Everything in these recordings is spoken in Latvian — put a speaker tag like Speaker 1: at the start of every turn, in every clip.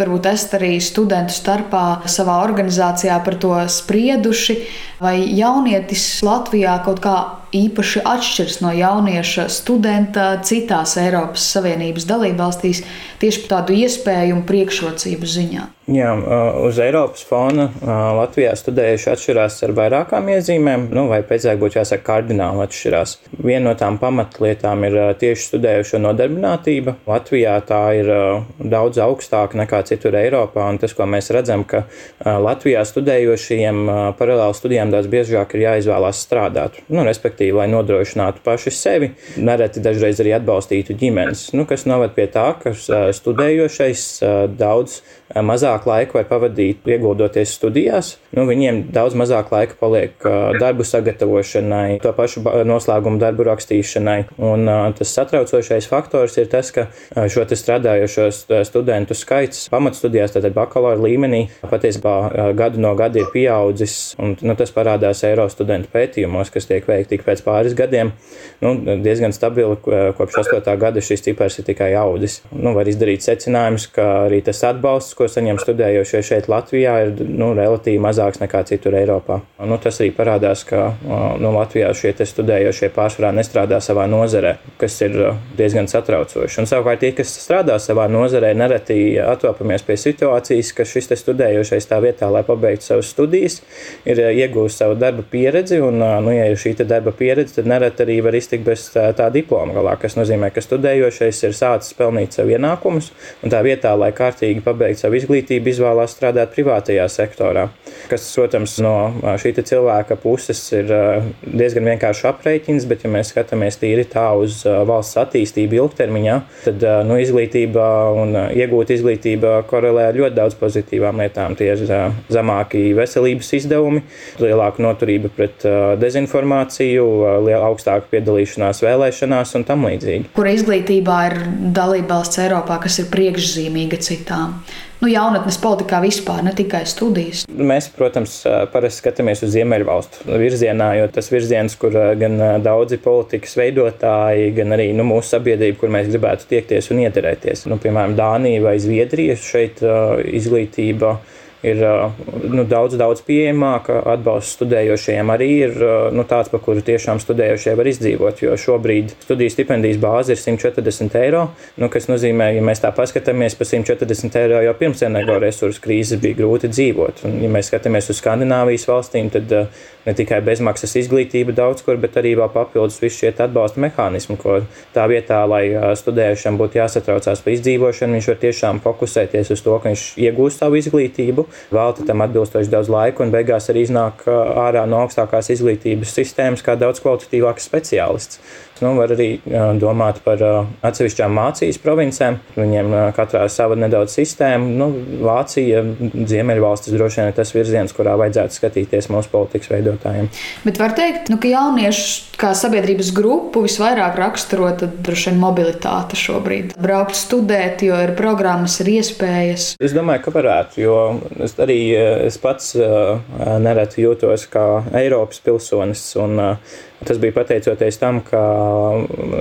Speaker 1: varbūt esat arī studentu starpā savā organizācijā par to sprieduši, vai jaunietis Latvijā kaut kā īpaši atšķiras no jaunieša studenta citās Eiropas Savienības dalībvalstīs tieši par tādu iespēju un priekšrocību ziņā.
Speaker 2: Jā, uz Eiropas fona Latvijā studējuši atšķirās ar vairākām iezīmēm, nu, vai precīzāk būtu jāsaka, kardināli atšķirās. Viena no tām pamatlietām ir tieši studējušo nodarbinātība. Latvijā tā ir daudz augstāka nekā citur Eiropā, un tas, ko mēs redzam, ka Latvijā studējošiem paralēli studijām daudz biežāk ir jāizvēlās strādāt. Nu, respektīvi, lai nodrošinātu paši sevi, nereti dažreiz arī atbalstītu ģimenes, nu, kas noved pie tā, ka studējošais daudz mazāk laika var pavadīt ieguldoties studijās. Nu, viņiem daudz mazāk laika paliek darbu sagatavošanai, to pašu noslēgumu darbu rakstīšanai. Un tas satraucošais faktors ir tas, ka šo strādājošo studentu skaits pamatstudijās, tātad bakalaura līmenī, patiesībā gadu no gada ir pieaudzis. Un, nu, tas parādās Eiro studentu pētījumos, kas tiek veikti tik pēc pāris gadiem. Nu, diezgan stabili kopš 8. gada šis cipars ir tikai audzis. Nu, var izdarīt secinājumus, ka arī tas atbalsts, ko saņem studējošie šeit Latvijā, ir nu, relatīvi mazāks nekā citur Eiropā. Nu, tas arī parādās, ka nu, Latvijā šie studējošie pārsvarā nestrādā savā nozarē, kas ir diezgan satraucoši. Un savukārt tie, kas strādā savā nozarē, nereti attopamies pie situācijas, ka šis studējošais tā vietā, lai pabeigtu savas studijas, ir iegūst savu darba pieredzi, un, nu, ja ir šī darba pieredze, tad nereti arī var iztikt bez tā, tā diploma galā, kas nozīmē, ka studējošais ir sācis pelnīt sev ienākumus, un tā vietā, lai kārtīgi pabeigtu savu izglītību, izvēlās strādāt privātajā sektorā. Kas, protams, no šī cilvēka puses ir diezgan vienkāršs aprēķins, bet, ja mēs skatāmies tīri tā uz valsts attīstību ilgtermiņā, tad nu, izglītība un iegūta izglītība korelē ar ļoti daudz pozitīvām lietām. Tie ir zemāki veselības izdevumi, lielāka noturība pret dezinformāciju, augstāka piedalīšanās vēlēšanās un tam līdzīgi.
Speaker 1: Kura izglītībā ir dalībvalsts Eiropā, kas ir priekšzīmīga citām? nu, jaunatnes politikā vispār, ne tikai studijas?
Speaker 2: Mēs, protams, parasti skatāmies uz Ziemeļvalstu virzienā, jo tas virziens, kur gan daudzi politikas veidotāji, gan arī nu, mūsu sabiedrība, kur mēs gribētu tiekties un ieterēties. Nu, piemēram, Dānija vai Zviedrija šeit izglītība ir nu, daudz, daudz pieejamāka. Atbalsts studējošiem arī ir nu, tāds, par kuru tiešām studējošie var izdzīvot. Jo šobrīd studiju stipendijas bāze ir 140 eiro, nu, kas nozīmē, ja mēs tā paskatāmies, pa 140 eiro jau pirms energoresursu krīzes bija grūti dzīvot. Un, ja mēs skatāmies uz Skandināvijas valstīm, tad ne tikai bezmaksas izglītība daudz kur, bet arī vēl papildus visi šie atbalsta mehānismi, ko tā vietā, lai studējušam būtu jāsatraucās par izdzīvošanu, viņš var tiešām fokusēties uz to, ka viņš iegūst savu izglītību velta tam atbilstoši daudz laika un beigās arī iznāk ārā no augstākās izglītības sistēmas kā daudz kvalitatīvāks speciālists. Nu, var arī domāt par atsevišķām Mācijas provincēm. Viņiem katrā sava nedaudz sistēma. Nu, Vācija, Ziemeļvalstis droši vien ir tas virziens, kurā vajadzētu skatīties mūsu politikas veidotājiem.
Speaker 1: Bet var teikt, nu, ka jaunieši kā sabiedrības grupu visvairāk raksturo droši vien mobilitāte šobrīd. Braukt studēt, jo ir programmas, ir iespējas.
Speaker 2: Es domāju, ka varētu, jo es arī es pats nereti jūtos kā Eiropas pilsonis. Un, Tas bija pateicoties tam, ka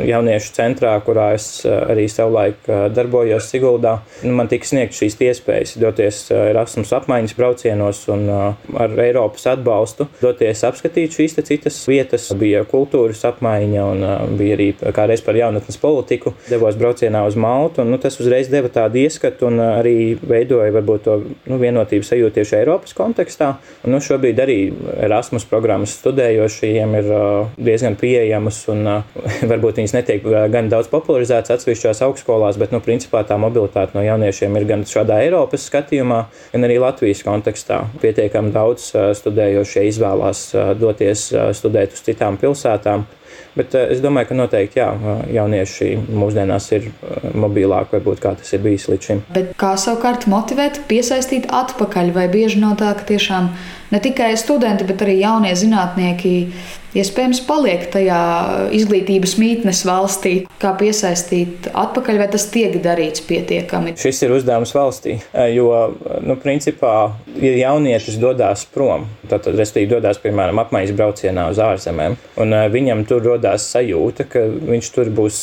Speaker 2: jauniešu centrā, kurā es eh, arī savulaik eh, darbojos Siguldā, man tika sniegts šīs iespējas doties eh, Erasmus apmaiņas braucienos un ar Eiropas atbalstu doties apskatīt šīs citas vietas. Bija kultūras apmaiņa un bija arī kādreiz par jaunatnes politiku. Devos braucienā uz Maltu, un nu, tas uzreiz deva tādu ieskatu un arī veidoja varbūt to nu, vienotību sajūtu tieši Eiropas kontekstā. Un, nu, šobrīd arī Erasmus programmas studējošajiem ir diezgan pieejamas un varbūt viņas netiek gan daudz popularizētas atsevišķās augstskolās, bet nu, principā tā mobilitāte no jauniešiem ir gan šādā Eiropas skatījumā, gan arī Latvijas kontekstā. Pietiekami daudz studējošie izvēlās doties studēt uz citām pilsētām. Bet es domāju, ka noteikti jā, jaunieši mūsdienās ir mobilāki, varbūt kā tas ir bijis līdz šim.
Speaker 1: Bet kā savukārt motivēt, piesaistīt atpakaļ, vai bieži nav tā, ka tiešām ne tikai studenti, bet arī jaunie zinātnieki iespējams paliek tajā izglītības mītnes valstī. Kā piesaistīt atpakaļ, vai tas tiek darīts pietiekami?
Speaker 2: Šis ir uzdevums valstī, jo, nu, principā, ja jaunietis dodas prom, tad, respektīvi, dodas, piemēram, apmaiņas braucienā uz ārzemēm, un viņam tur rodas sajūta, ka viņš tur būs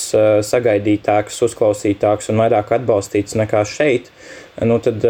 Speaker 2: sagaidītāks, uzklausītāks un vairāk atbalstīts nekā šeit. Nu, tad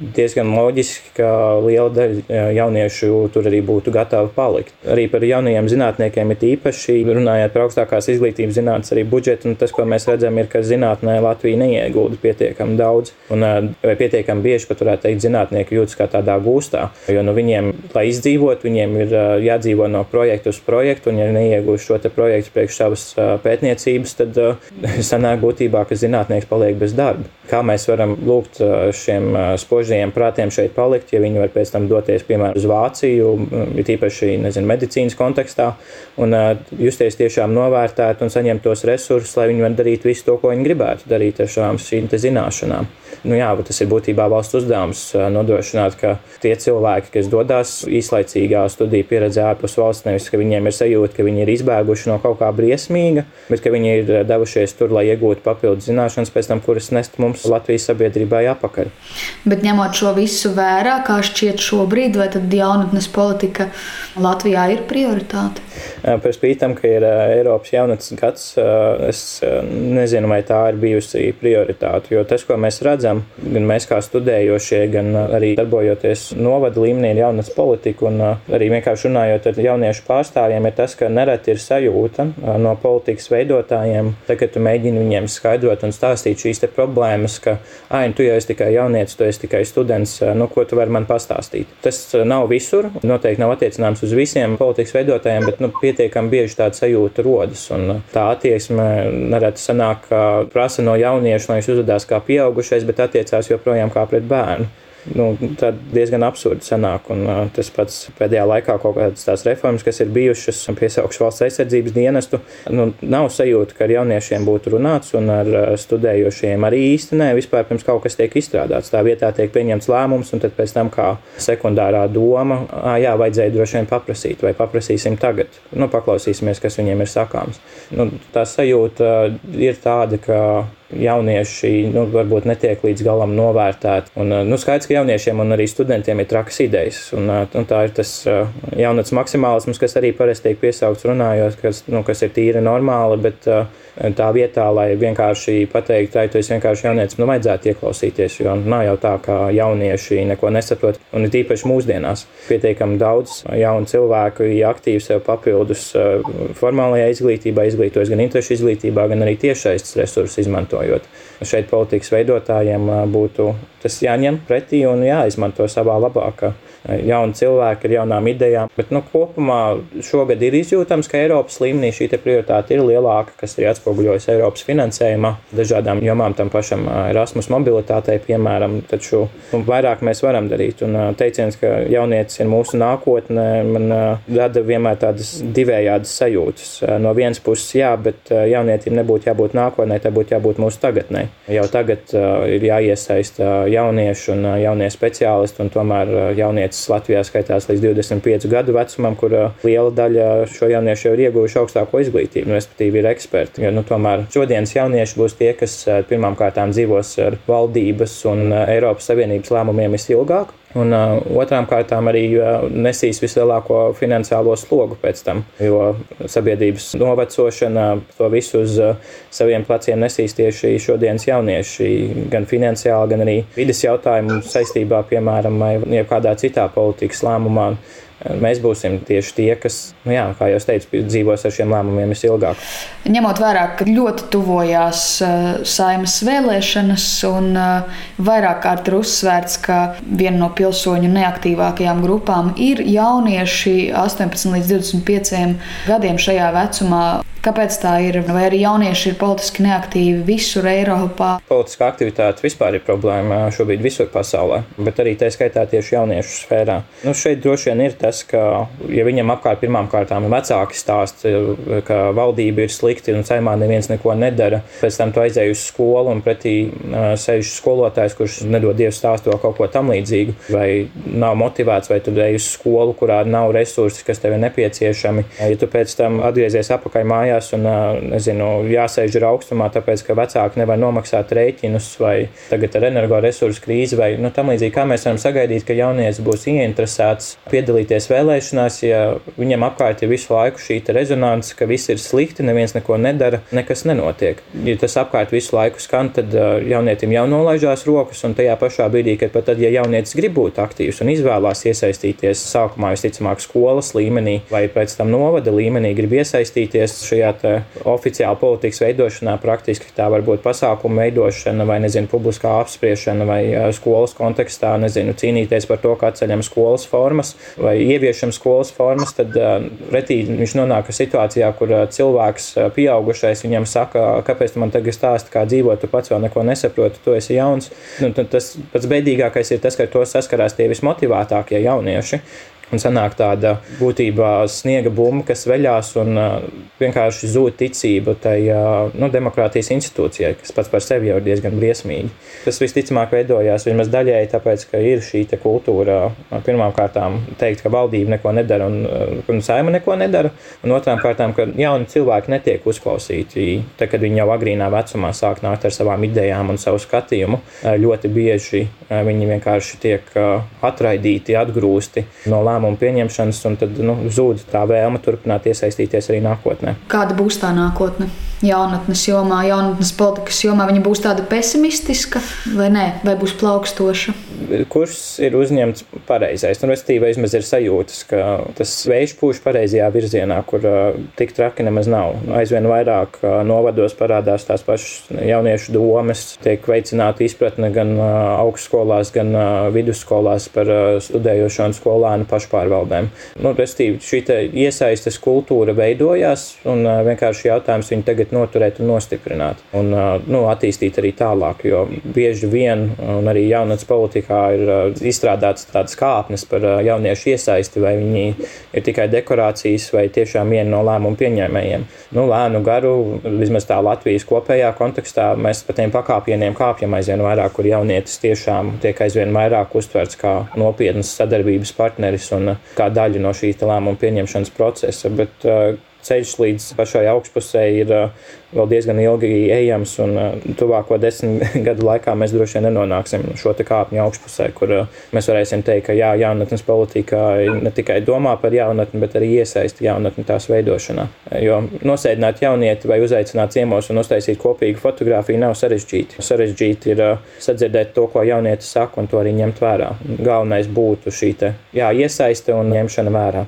Speaker 2: diezgan loģiski, ka liela daļa jauniešu tur arī būtu gatava palikt. Arī par jaunajiem zinātniekiem ir īpaši runājot par augstākās izglītības zinātnes arī budžetu, un tas, ko mēs redzam, ir, ka zinātnē Latvija neiegulda pietiekami daudz, un vai pietiekami bieži pat varētu teikt, zinātnieki jūtas kā tādā gūstā, jo nu, viņiem, lai izdzīvot, viņiem ir jādzīvo no projekta uz projektu, un ja neiegūst šo projektu priekš savas pētniecības, tad sanāk būtībā, ka zinātnieks paliek bez darba. Kā mēs varam lūgt šiem spožajiem prātiem šeit palikt, ja viņi var pēc tam doties, piemēram, uz Vāciju, ir īpaši, nezinu, medicīnas kontekstā, un justies tiešām novērtēt un saņemt tos resursus, lai viņi var darīt visu to, ko viņi gribētu darīt ar šām zināšanām. Nu, jā, tas ir būtībā valsts uzdevums nodrošināt, ka tie cilvēki, kas dodas īslaicīgā studiju pieredzē ārpus valsts, nevis ka viņiem ir sajūta, ka viņi ir izbēguši no kaut kā briesmīga, bet ka viņi ir devušies tur, lai iegūtu papildus zināšanas, pēc tam, kuras nest mums Latvijas sabiedrībai apakaļ.
Speaker 1: Bet ņemot šo visu vērā, kā šķiet šobrīd, vai tad jaunatnes politika Latvijā ir prioritāte?
Speaker 2: Par spīti tam, ka ir Eiropas jaunatnes gads, es nezinu, vai tā ir bijusi prioritāte. Jo tas, ko mēs redzam, gan mēs kā studējošie, gan arī darbojoties novada līmenī ar jaunatnes politiku, un arī vienkārši runājot ar jauniešu pārstāvjiem, ir tas, ka nereti ir sajūta no politikas veidotājiem, tad, kad tu mēģini viņiem skaidrot un stāstīt šīs problēmas, ka, ah, tu jau esi tikai jaunietis, tu esi tikai students, nu, ko tu vari man pastāstīt. Tas nav visur, noteikti nav attiecināms uz visiem politikas veidotājiem, bet nu, pietiekami bieži tāda sajūta rodas. Un tā attieksme nereti sanāk, ka prasa no jaunieša, lai viņš uzvedās kā pieaugušais, bet attiecās joprojām kā pret bērnu nu, diezgan absurdi sanāk. Un, uh, tas pats pēdējā laikā kaut kādas tās reformas, kas ir bijušas, piesaukšu valsts aizsardzības dienestu, nu, nav sajūta, ka ar jauniešiem būtu runāts un ar uh, studējošiem arī īsti nē, vispār pirms kaut kas tiek izstrādāts. Tā vietā tiek pieņemts lēmums, un tad pēc tam kā sekundārā doma, ah, jā, vajadzēja droši vien paprasīt, vai paprasīsim tagad. Nu, paklausīsimies, kas viņiem ir sakāms. Nu, tā sajūta ir tāda, ka jaunieši nu, varbūt netiek līdz galam novērtēti. Un, nu, skaidrs, ka jauniešiem un arī studentiem ir trakas idejas. Un, un tā ir tas jaunatnes maksimālisms, kas arī parasti tiek piesaukts runājot, kas, nu, kas ir tīri normāli, bet tā vietā, lai vienkārši pateiktu, ka tu esi vienkārši jaunietis, nu vajadzētu ieklausīties, jo nav jau tā, ka jaunieši neko nesaprot. Un ir tīpaši mūsdienās pietiekami daudz jaunu cilvēku, ja aktīvi sev papildus formālajā izglītībā, izglītojas gan interešu izglītībā, gan arī tiešais resursus izmanto izmantojot. Šeit politikas veidotājiem būtu tas jāņem pretī un jāizmanto savā labākā jauni cilvēki ar jaunām idejām. Bet nu, kopumā šogad ir izjūtams, ka Eiropas līmenī šī prioritāte ir lielāka, kas arī atspoguļojas Eiropas finansējumā, dažādām jomām, tam pašam Erasmus mobilitātei, piemēram. Taču nu, vairāk mēs varam darīt. Un teiciens, ka jaunietis ir mūsu nākotne, man rada vienmēr tādas divējādas sajūtas. No vienas puses, jā, bet jaunietim nebūtu jābūt nākotnē, tai būtu jābūt mūsu tagadnē. Jau tagad ir jāiesaista jaunieši un jaunie speciālisti, un tomēr jaunieši jaunietis Latvijā skaitās līdz 25 gadu vecumam, kur uh, liela daļa šo jauniešu jau ir ieguvuši augstāko izglītību, respektīvi ir eksperti. Jo, nu, tomēr šodienas jaunieši būs tie, kas uh, pirmām kārtām dzīvos ar valdības un uh, Eiropas Savienības lēmumiem visilgāk. Un uh, otrām kārtām arī uh, nesīs vislielāko finansiālo slogu pēc tam, jo sabiedrības novecošana to visu uz uh, saviem pleciem nesīs tieši šodienas jaunieši, gan finansiāli, gan arī vidas jautājumu saistībā, piemēram, vai kādā citā politikas lēmumā mēs būsim tieši tie, kas, nu jā, kā jau teicu, dzīvos ar šiem lēmumiem visilgāk.
Speaker 1: Ņemot vērā, ka ļoti tuvojās uh, saimas vēlēšanas, un uh, vairāk kārt ir uzsvērts, ka viena no pilsoņu neaktīvākajām grupām ir jaunieši 18 līdz 25 gadiem šajā vecumā. Kāpēc tā ir? Vai arī jaunieši ir politiski neaktīvi visur Eiropā?
Speaker 2: Politiskā aktivitāte vispār ir problēma šobrīd visur pasaulē, bet arī tā skaitā tieši jauniešu sfērā. Nu, šeit droši vien ir tas, ka, ja viņam apkārt pirmām kārtām ir vecāki stāsti, ka valdība ir slikti un saimā neviens neko nedara, pēc tam tu aizēji uz skolu un pretī sēž skolotājs, kurš nedod dievu stāstu kaut ko tam līdzīgu, vai nav motivēts, vai tu ej uz skolu, kurā nav resursi, kas tev ir nepieciešami. Ja tu pēc tam atgriezies apakaļ mājās, mājās un nezinu, jāsēž ar augstumā, tāpēc ka vecāki nevar nomaksāt rēķinus, vai tagad ar energoresursu krīzi, vai nu, tam līdzīgi, kā mēs varam sagaidīt, ka jaunietis būs ieinteresēts piedalīties vēlēšanās, ja viņam apkārt ir visu laiku šī rezonance, ka viss ir slikti, neviens neko nedara, nekas nenotiek. Ja tas apkārt visu laiku skan, tad jaunietim jau nolaižās rokas, un tajā pašā brīdī, kad pat tad, ja jaunietis grib būt aktīvs un izvēlās iesaistīties sākumā visticamāk skolas līmenī vai pēc tam novada līmenī, grib iesaistīties šajā oficiāla politikas veidošanā, praktiski tā var būt pasākuma veidošana vai, nezinu, publiskā apspriešana vai skolas kontekstā, nezinu, cīnīties par to, kā atceļam skolas formas vai ieviešam skolas formas, tad retī viņš nonāk situācijā, kur cilvēks pieaugušais viņam saka, kāpēc tu man tagad stāsti, kā dzīvot, tu pats vēl neko nesaproti, tu esi jauns. Nu, tas pats beidīgākais ir tas, ka ar to saskarās tie vismotivētākie jaunieši. Un sanāk tāda būtībā sniega bumba, kas veļās un vienkārši zūd ticība tai nu, demokrātijas institūcijai, kas pats par sevi jau ir diezgan briesmīgi. Tas visticamāk veidojās vismaz daļēji tāpēc, ka ir šī kultūra pirmām kārtām teikt, ka valdība neko nedara un, un saima neko nedara, un otrām kārtām, ka jauni cilvēki netiek uzklausīti. Tad, kad viņi jau agrīnā vecumā sāk nākt ar savām idejām un savu skatījumu, ļoti bieži viņi vienkārši tiek atraidīti, atgrūsti no lēmumiem lēmumu pieņemšanas, un tad nu, zūd tā vēlme turpināt iesaistīties arī nākotnē.
Speaker 1: Kāda būs tā nākotne? Jaunatnes jomā, jaunatnes politikas jomā, viņa būs tāda pesimistiska vai nē, vai būs plaukstoša?
Speaker 2: Kurs ir uzņemts pareizais. Nu, Respektīvi, vismaz ir sajūtas, ka tas vējš pūš pareizajā virzienā, kur tik traki nemaz nav. Nu, aizvien vairāk novados parādās tās pašas jauniešu domas, tiek veicināta izpratne gan augstskolās, gan vidusskolās par studējošo un skolēnu pašpārvaldēm. Nu, Respektīvi, šī iesaistes kultūra veidojās, un vienkārši jautājums viņu tagad noturēt un nostiprināt un nu, attīstīt arī tālāk, jo bieži vien, un arī jaunatnes politikā, politikā ir izstrādāts tādas kāpnes par jauniešu iesaisti, vai viņi ir tikai dekorācijas vai tiešām viena no lēmumu pieņēmējiem. Nu, lēnu garu, vismaz tā Latvijas kopējā kontekstā, mēs pa tiem pakāpieniem kāpjam aizvien vairāk, kur jaunietis tiešām tiek aizvien vairāk uztverts kā nopietnas sadarbības partneris un kā daļa no šīs lēmumu pieņemšanas procesa. Bet, ceļš līdz pašai augšpusē ir vēl diezgan ilgi ejams, un tuvāko desmit gadu laikā mēs droši vien nenonāksim šo kāpņu augšpusē, kur mēs varēsim teikt, ka jā, jaunatnes politikā ne tikai domā par jaunatni, bet arī iesaisti jaunatni tās veidošanā. Jo nosēdināt jaunieti vai uzaicināt ciemos un uztaisīt kopīgu fotografiju nav sarežģīti. Sarežģīti ir sadzirdēt to, ko jaunietis saka, un to arī ņemt vērā. Galvenais būtu šī te, jā, iesaiste un ņemšana vērā.